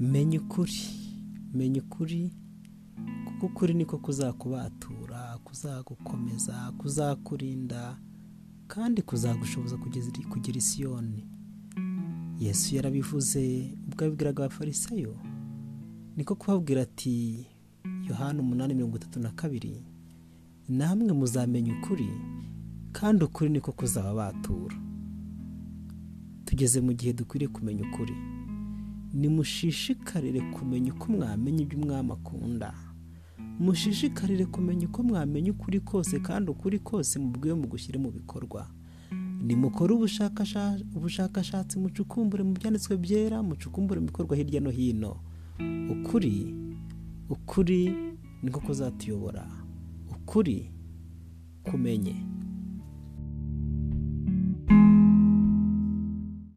menya ukuri. Menya ukuri kuko ukuri niko kuzakubatura kuzagukomeza kuzakurinda kandi kuzagushoboza kugira isiyoni yesu yarabivuze ubwo yabwiraga abafarisayo niko kubabwira ati yohani umunani mirongo itatu na kabiri namwe muzamenya ukuri kandi ukuri niko kuzaba batura tugeze mu gihe dukwiriye kumenya ukuri. Nimushishikarire kumenya uko mwamenya ibyo umwami akunda. Mushishikarire kumenya uko mwamenya ukuri kose kandi ukuri kose mubwiwe mu gushyire mu bikorwa. Nimukore ubushakashatsi mucukumbure mu byanditswe byera mucukumbure mu bikorwa hirya no hino. Ukuri ukuri niko kuzatuyobora. Ukuri kumenye.